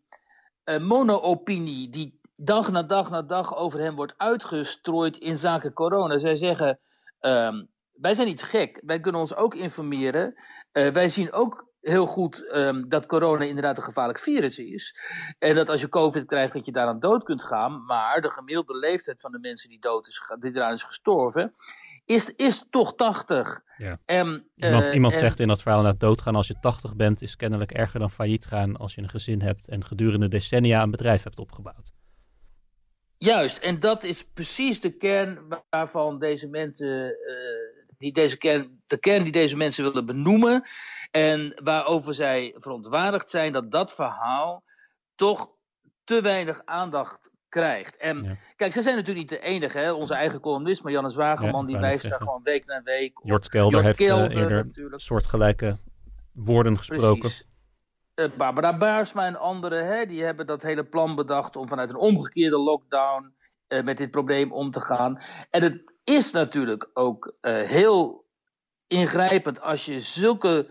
mono-opinie die dag na dag na dag over hem wordt uitgestrooid in zaken corona. Zij zeggen, um, wij zijn niet gek, wij kunnen ons ook informeren. wij zien ook heel goed um, dat corona inderdaad een gevaarlijk virus is. En dat als je COVID krijgt, dat je daaraan dood kunt gaan. Maar de gemiddelde leeftijd van de mensen die dood is, die eraan is gestorven, is, is toch 80. Ja. En, iemand uh, iemand en, zegt in dat verhaal dat doodgaan als je 80 bent, is kennelijk erger dan failliet gaan als je een gezin hebt en gedurende decennia een bedrijf hebt opgebouwd. Juist, en dat is precies de kern waarvan deze mensen, uh, die deze kern, de kern die deze mensen willen benoemen. En waarover zij verontwaardigd zijn dat dat verhaal toch te weinig aandacht krijgt. En ja. kijk, zij zijn natuurlijk niet de enige. Hè? Onze eigen columnist, Marianne Zwageman, Ja, die wijst daar gewoon week na week op. Jort Kelder Jort heeft uh, Kelder eerder natuurlijk. soortgelijke woorden gesproken. Precies. Uh, Barbara Baarsma en anderen, hè, die hebben dat hele plan bedacht om vanuit een omgekeerde lockdown uh, met dit probleem om te gaan. En het is natuurlijk ook uh, heel ingrijpend als je zulke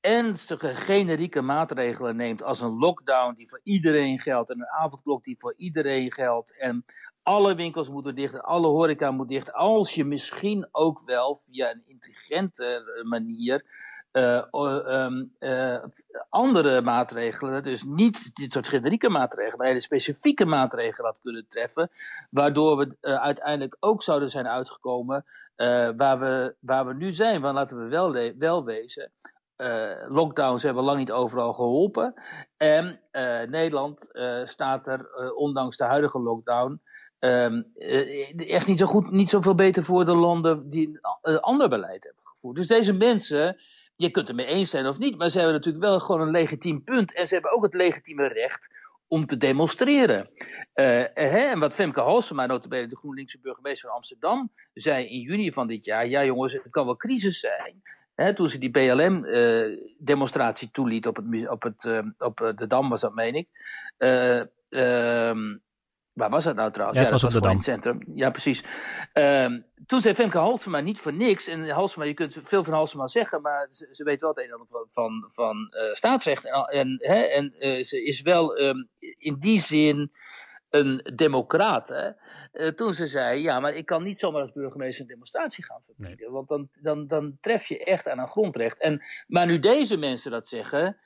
ernstige generieke maatregelen neemt als een lockdown die voor iedereen geldt en een avondklok die voor iedereen geldt en alle winkels moeten dicht alle horeca moet dicht, als je misschien ook wel via een intelligente manier uh, um, uh, andere maatregelen, dus niet dit soort generieke maatregelen, maar hele specifieke maatregelen had kunnen treffen, waardoor we uh, uiteindelijk ook zouden zijn uitgekomen waar, we, waar we nu zijn. Want laten we wel, wel wezen, lockdowns hebben lang niet overal geholpen. En Nederland staat er, ondanks de huidige lockdown, um, echt niet zo goed, niet zoveel beter voor de landen die een ander beleid hebben gevoerd. Dus deze mensen, je kunt het mee eens zijn of niet, maar ze hebben natuurlijk wel gewoon een legitiem punt. En ze hebben ook het legitieme recht om te demonstreren. hè, en wat Femke Halsema, notabene de GroenLinkse burgemeester van Amsterdam, zei in juni van dit jaar, ja jongens, het kan wel crisis zijn. Hè, toen ze die BLM-demonstratie uh, toeliet op, het, op, het, op de Dam, was dat, meen ik. Waar was dat nou trouwens? Ja, het was dat op de Dam. het centrum. Ja, precies. Um, toen zei Femke Halsema niet voor niks. En Halsema, je kunt veel van Halsema zeggen, maar ze, ze weet wel het een en ander van, van, van uh, staatsrecht. En, en, hè, en uh, ze is wel um, in die zin een democraat. Hè? Uh, toen ze zei, ja, maar ik kan niet zomaar als burgemeester een demonstratie gaan verbieden. Nee. Want dan, dan, dan tref je echt aan een grondrecht. En, maar nu deze mensen dat zeggen,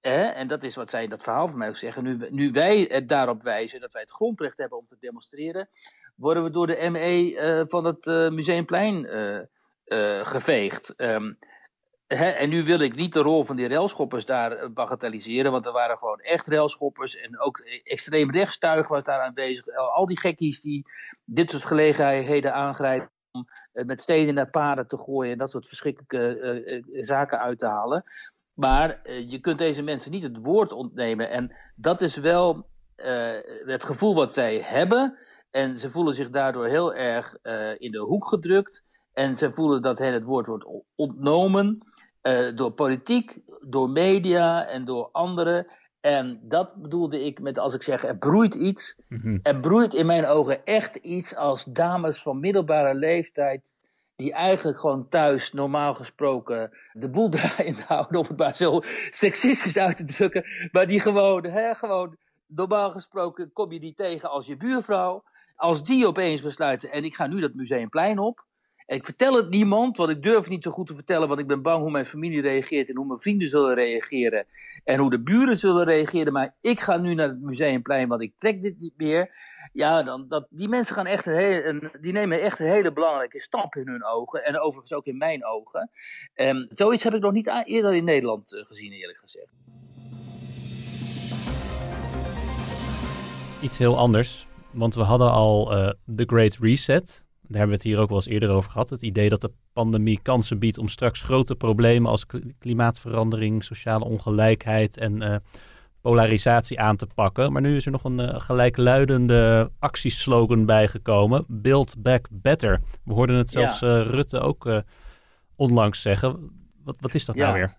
en dat is wat zij dat verhaal van mij ook zeggen, nu, nu wij het daarop wijzen dat wij het grondrecht hebben om te demonstreren, worden we door de ME uh, van het uh, Museumplein uh, geveegd. He, en nu wil ik niet de rol van die railschoppers daar bagatelliseren, want er waren gewoon echt railschoppers en ook extreem rechtstuig was daar aanwezig. Al die gekkies die dit soort gelegenheden aangrijpen om met stenen naar paden te gooien en dat soort verschrikkelijke zaken uit te halen. Maar uh, je kunt deze mensen niet het woord ontnemen en dat is wel het gevoel wat zij hebben. En ze voelen zich daardoor heel erg in de hoek gedrukt. En ze voelen dat hen het woord wordt ontnomen door politiek, door media en door anderen. En dat bedoelde ik met als ik zeg, er broeit iets. Mhm. Er broeit in mijn ogen echt iets als dames van middelbare leeftijd. Die eigenlijk gewoon thuis normaal gesproken de boel draaiend houden. Om het maar zo seksistisch uit te drukken. Maar die gewoon, hè, gewoon normaal gesproken kom je die tegen als je buurvrouw. Als die opeens besluiten, en ik ga nu dat museumplein op. Ik vertel het niemand, want ik durf niet zo goed te vertellen, want ik ben bang hoe mijn familie reageert en hoe mijn vrienden zullen reageren en hoe de buren zullen reageren. Maar ik ga nu naar het museumplein, want ik trek dit niet meer. Ja, dan, dat, die mensen gaan echt een die nemen echt een hele belangrijke stap in hun ogen en overigens ook in mijn ogen. En zoiets heb ik nog niet eerder in Nederland eh, gezien, eerlijk gezegd. Iets heel anders, want we hadden al uh, The Great Reset daar hebben we het hier ook wel eens eerder over gehad. Het idee dat de pandemie kansen biedt om straks grote problemen als klimaatverandering, sociale ongelijkheid en uh, polarisatie aan te pakken. Maar nu is er nog een uh, gelijkluidende actieslogan bijgekomen: Build Back Better. We hoorden het zelfs ja. uh, Rutte ook onlangs zeggen. Wat, wat is dat ja. nou weer?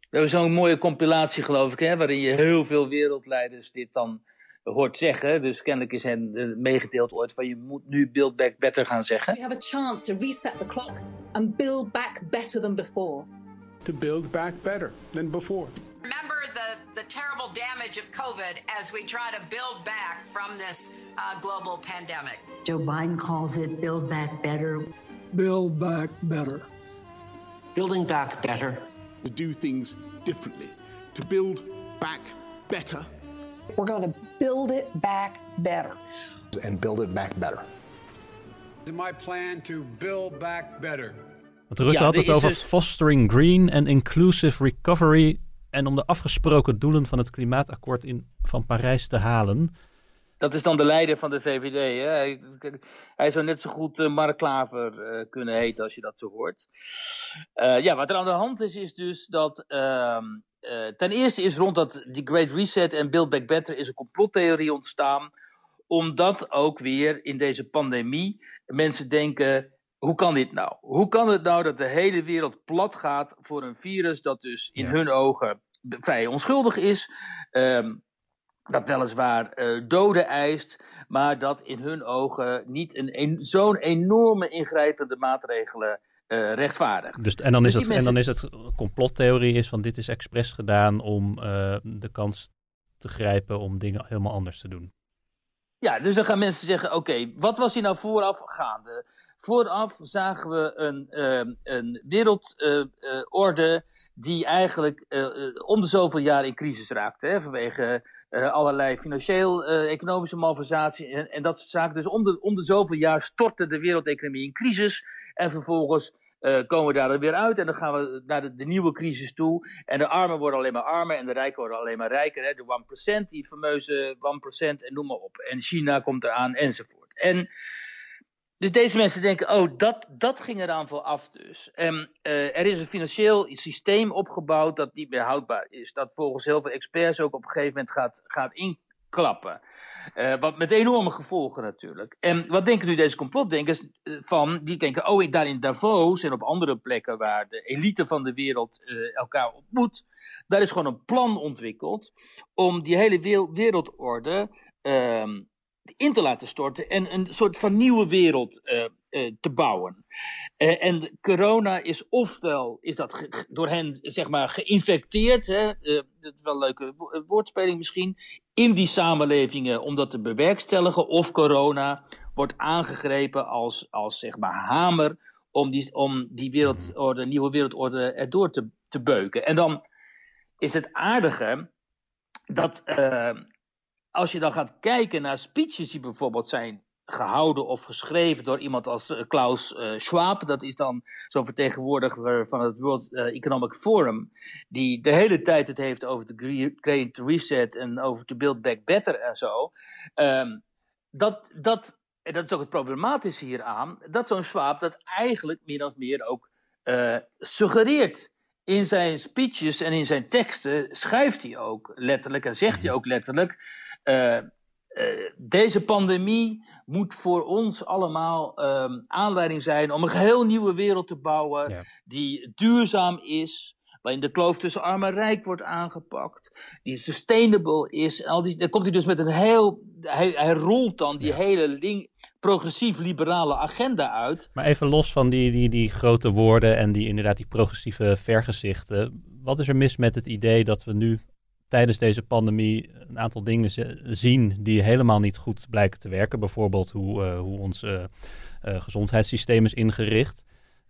We hebben zo'n mooie compilatie, geloof ik, hè, waarin je heel veel wereldleiders dit dan hoort zeggen. Dus kennelijk is hen uh, meegedeeld ooit van je moet nu Build Back Better gaan zeggen. We have a chance to reset the clock and build back better than before. To build back better than before. Remember the, the terrible damage of COVID as we try to build back from this uh, global pandemic. Joe Biden calls it build back better. Build back better. Building back better. To do things differently. To build back better. We're going to build it back better. And build it back better. My plan to build back better. Want Rutte Ja, had het over dus- fostering green and inclusive recovery en om de afgesproken doelen van het klimaatakkoord in, van Parijs te halen. Dat is dan de leider van de VVD. Hè? Hij, hij zou net zo goed eh, Mark Klaver eh, kunnen heten als je dat zo hoort. Eh, ja, wat er aan de hand is, is dus dat. Eh, ten eerste is rond dat die Great Reset en Build Back Better is een complottheorie ontstaan. Omdat ook weer in deze pandemie mensen denken. Hoe kan dit nou? Hoe kan het nou dat de hele wereld plat gaat voor een virus dat dus in Ja. hun ogen vrij onschuldig is? Ehm, dat weliswaar eh, doden eist, maar dat in hun ogen niet een, een, zo'n enorme ingrijpende maatregelen eh, rechtvaardigt. Dus, en, dan is Dus het, en dan is het complottheorie is van dit is expres gedaan om eh, de kans te grijpen om dingen helemaal anders te doen. Ja, dus dan gaan mensen zeggen: oké, wat was hier nou vooraf gaande? Vooraf zagen we een, ehm, een wereldorde die eigenlijk eh, eh, om de zoveel jaar in crisis raakte. Hè, vanwege eh, allerlei financieel-economische malversatie en, en dat soort zaken. Dus om de, om de zoveel jaar stortte de wereldeconomie in crisis. En vervolgens eh, komen we daar weer uit en dan gaan we naar de, nieuwe crisis toe. En de armen worden alleen maar armer en de rijken worden alleen maar rijker. Hè? De 1%, die fameuze 1% en noem maar op. En China komt eraan enzovoort. En dus deze mensen denken, oh, dat, dat ging eraan vooraf dus. En eh, er is een financieel systeem opgebouwd dat niet meer houdbaar is. Dat volgens heel veel experts ook op een gegeven moment gaat, gaat inklappen. Eh, wat met enorme gevolgen natuurlijk. En wat denken nu deze complotdenkers eh, van? Die denken, oh, daar in Davos en op andere plekken waar de elite van de wereld eh, elkaar ontmoet. Daar is gewoon een plan ontwikkeld om die hele wereld- wereldorde ehm, in te laten storten en een soort van nieuwe wereld te bouwen. En corona is ofwel is dat door hen zeg maar geïnfecteerd, hè, dat is wel een leuke wo- woordspeling misschien, in die samenlevingen om dat te bewerkstelligen, of corona wordt aangegrepen als, als zeg maar hamer om die, om die wereldorde, nieuwe wereldorde erdoor te, te beuken. En dan is het aardige dat eh, als je dan gaat kijken naar speeches die bijvoorbeeld zijn gehouden of geschreven door iemand als eh, Klaus eh, Schwab, dat is dan zo'n vertegenwoordiger van het World eh, Economic Forum, die de hele tijd het heeft over de Gre- Great Reset en over to build back better en zo. Ehm, dat, dat, en dat is ook het problematische hieraan, dat zo'n Schwab dat eigenlijk min of meer ook suggereert. In zijn speeches en in zijn teksten schrijft hij ook letterlijk en zegt hij ook letterlijk Uh, deze pandemie moet voor ons allemaal um, aanleiding zijn om een geheel nieuwe wereld te bouwen ja. die duurzaam is, waarin de kloof tussen arm en rijk wordt aangepakt, die sustainable is. En al die, dan komt hij dus met een heel, hij, hij rolt dan die ja. hele progressief-liberale agenda uit. Maar even los van die, die, die grote woorden en die inderdaad die progressieve vergezichten, wat is er mis met het idee dat we nu tijdens deze pandemie een aantal dingen zien die helemaal niet goed blijken te werken. Bijvoorbeeld hoe, uh, hoe ons uh, gezondheidssysteem is ingericht.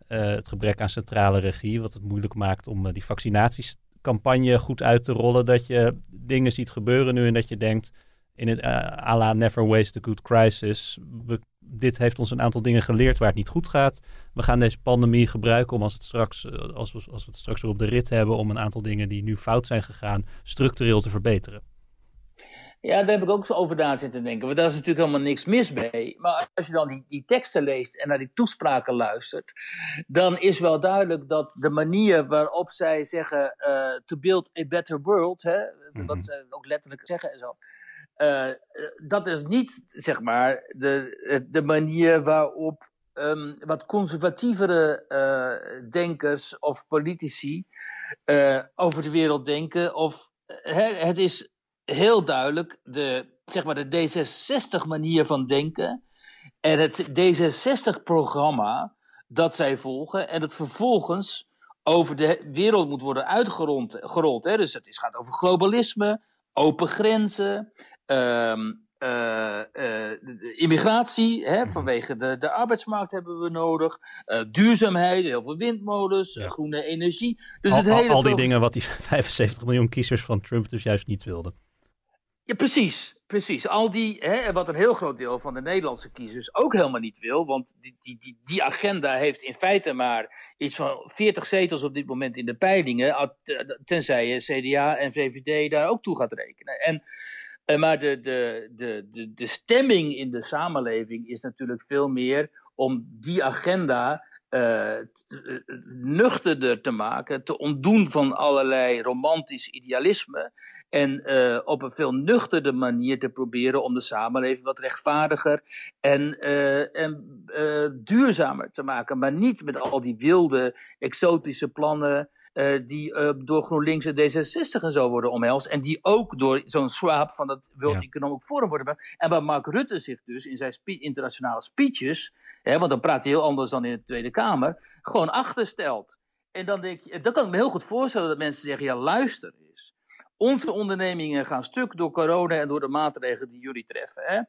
het gebrek aan centrale regie, wat het moeilijk maakt om die vaccinatiecampagne goed uit te rollen. Dat je dingen ziet gebeuren nu en dat je denkt, in het à la never waste a good crisis, dit heeft ons een aantal dingen geleerd waar het niet goed gaat. We gaan deze pandemie gebruiken om als, het straks, als, we, als we het straks weer op de rit hebben, om een aantal dingen die nu fout zijn gegaan, structureel te verbeteren. Ja, daar heb ik ook zo over na zitten denken. Want daar is natuurlijk helemaal niks mis mee. Maar als je dan die, die teksten leest en naar die toespraken luistert, dan is wel duidelijk dat de manier waarop zij zeggen uh, to build a better world, hè, mm-hmm. wat ze ook letterlijk zeggen en zo, dat is niet, zeg maar, de, de manier waarop um, wat conservatievere uh, denkers of politici uh, over de wereld denken. Of het is heel duidelijk de, zeg maar, de D66-manier van denken en het D66-programma dat zij volgen en dat vervolgens over de wereld moet worden uitgerold. Gerold, hè? Dus het gaat over globalisme, open grenzen, Um, uh, uh, immigratie, hè, vanwege de, de arbeidsmarkt hebben we nodig. Uh, duurzaamheid, heel veel windmolens, ja. groene energie. Dus al, het hele al die dingen wat die 75 miljoen kiezers van Trump dus juist niet wilden. Ja, precies. Precies. Al die, hè, wat een heel groot deel van de Nederlandse kiezers ook helemaal niet wil. Want die, die, die, die agenda heeft in feite maar iets van 40 zetels op dit moment in de peilingen. Tenzij je CDA en VVD daar ook toe gaat rekenen. En maar de, de, de, de, stemming in de samenleving is natuurlijk veel meer om die agenda uh, nuchterder te maken, te ontdoen van allerlei romantisch idealisme. En op een veel nuchterder manier te proberen om de samenleving wat rechtvaardiger en, en duurzamer te maken. Maar niet met al die wilde, exotische plannen. Uh, die uh, door GroenLinks en D66 en zo worden omhelst. En die ook door zo'n swap van dat World ja. Economic Forum worden. En waar Mark Rutte zich dus in zijn spe internationale speeches, hè, want dan praat hij heel anders dan in de Tweede Kamer, gewoon achterstelt. En dan denk je, dan kan ik me heel goed voorstellen dat mensen zeggen: ja, luister eens. Onze ondernemingen gaan stuk door corona en door de maatregelen die jullie treffen. Hè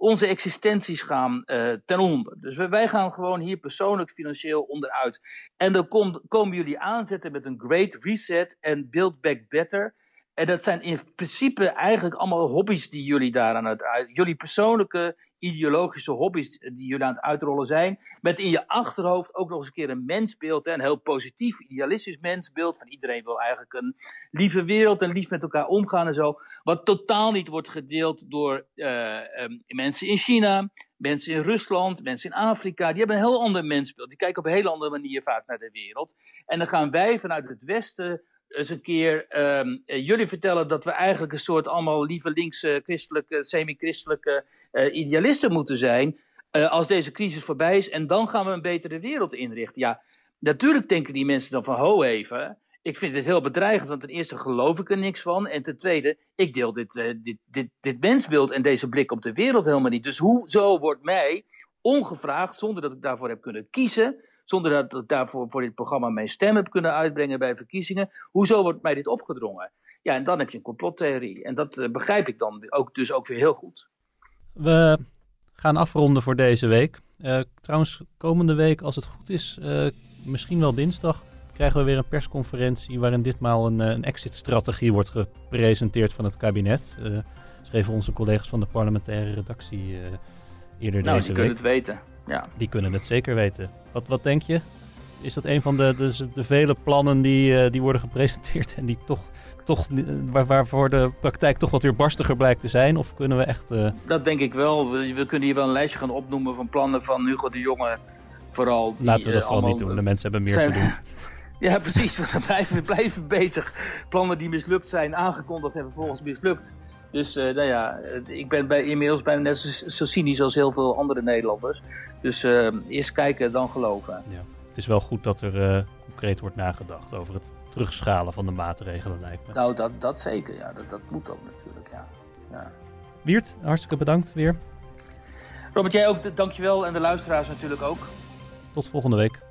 onze existenties gaan uh, ten onder. Dus wij gaan gewoon hier persoonlijk financieel onderuit. En dan kom, komen jullie aanzetten met een great reset en build back better. En dat zijn in principe eigenlijk allemaal hobby's die jullie daar aan het uit. Jullie persoonlijke ideologische hobby's die jullie aan het uitrollen zijn. Met in je achterhoofd ook nog eens een keer een mensbeeld. Een heel positief, idealistisch mensbeeld. Van iedereen wil eigenlijk een lieve wereld en lief met elkaar omgaan en zo. Wat totaal niet wordt gedeeld door uh, um, mensen in China, mensen in Rusland, mensen in Afrika. Die hebben een heel ander mensbeeld. Die kijken op een hele andere manier vaak naar de wereld. En dan gaan wij vanuit het Westen eens een keer um, jullie vertellen dat we eigenlijk een soort allemaal lieve linkse, christelijke, semi-christelijke uh, idealisten moeten zijn. Uh, als deze crisis voorbij is en dan gaan we een betere wereld inrichten. Ja, natuurlijk denken die mensen dan van ho even. Ik vind het heel bedreigend, want ten eerste geloof ik er niks van. En ten tweede, ik deel dit, uh, dit, dit, dit mensbeeld en deze blik op de wereld helemaal niet. Dus hoezo wordt mij ongevraagd, zonder dat ik daarvoor heb kunnen kiezen zonder dat ik daarvoor voor dit programma mijn stem heb kunnen uitbrengen bij verkiezingen. Hoezo wordt mij dit opgedrongen? Ja, en dan heb je een complottheorie. En dat uh, begrijp ik dan ook, dus ook weer heel goed. We gaan afronden voor deze week. Uh, trouwens, komende week, als het goed is, uh, misschien wel dinsdag, krijgen we weer een persconferentie waarin ditmaal een, een exit-strategie wordt gepresenteerd van het kabinet. schreven onze collega's van de parlementaire redactie eerder nou, deze week. week. kunnen het weten. Ja. Die kunnen het zeker weten. Wat, wat denk je? Is dat een van de, de, de vele plannen die, uh, die worden gepresenteerd en die toch, toch waar, waarvoor de praktijk toch wat weer barstiger blijkt te zijn? Of kunnen we echt. Uh... Dat denk ik wel. We, we, kunnen hier wel een lijstje gaan opnoemen van plannen van Hugo de Jonge. Vooral. Die, Laten we dat uh, vooral niet doen. De mensen hebben meer zijn... te doen. Ja, precies. We blijven, we blijven bezig. Plannen die mislukt zijn, aangekondigd en vervolgens mislukt. Dus uh, nou ja, ik ben bij, inmiddels bijna net zo, zo, cynisch als heel veel andere Nederlanders. Dus uh, eerst kijken, dan geloven. Ja. Het is wel goed dat er uh, concreet wordt nagedacht over het terugschalen van de maatregelen, lijkt me. Nou, dat, dat zeker. Ja, dat, dat moet ook natuurlijk, ja. ja. Wiert, hartstikke bedankt weer. Robert, jij ook, dankjewel. En de luisteraars natuurlijk ook. Tot volgende week.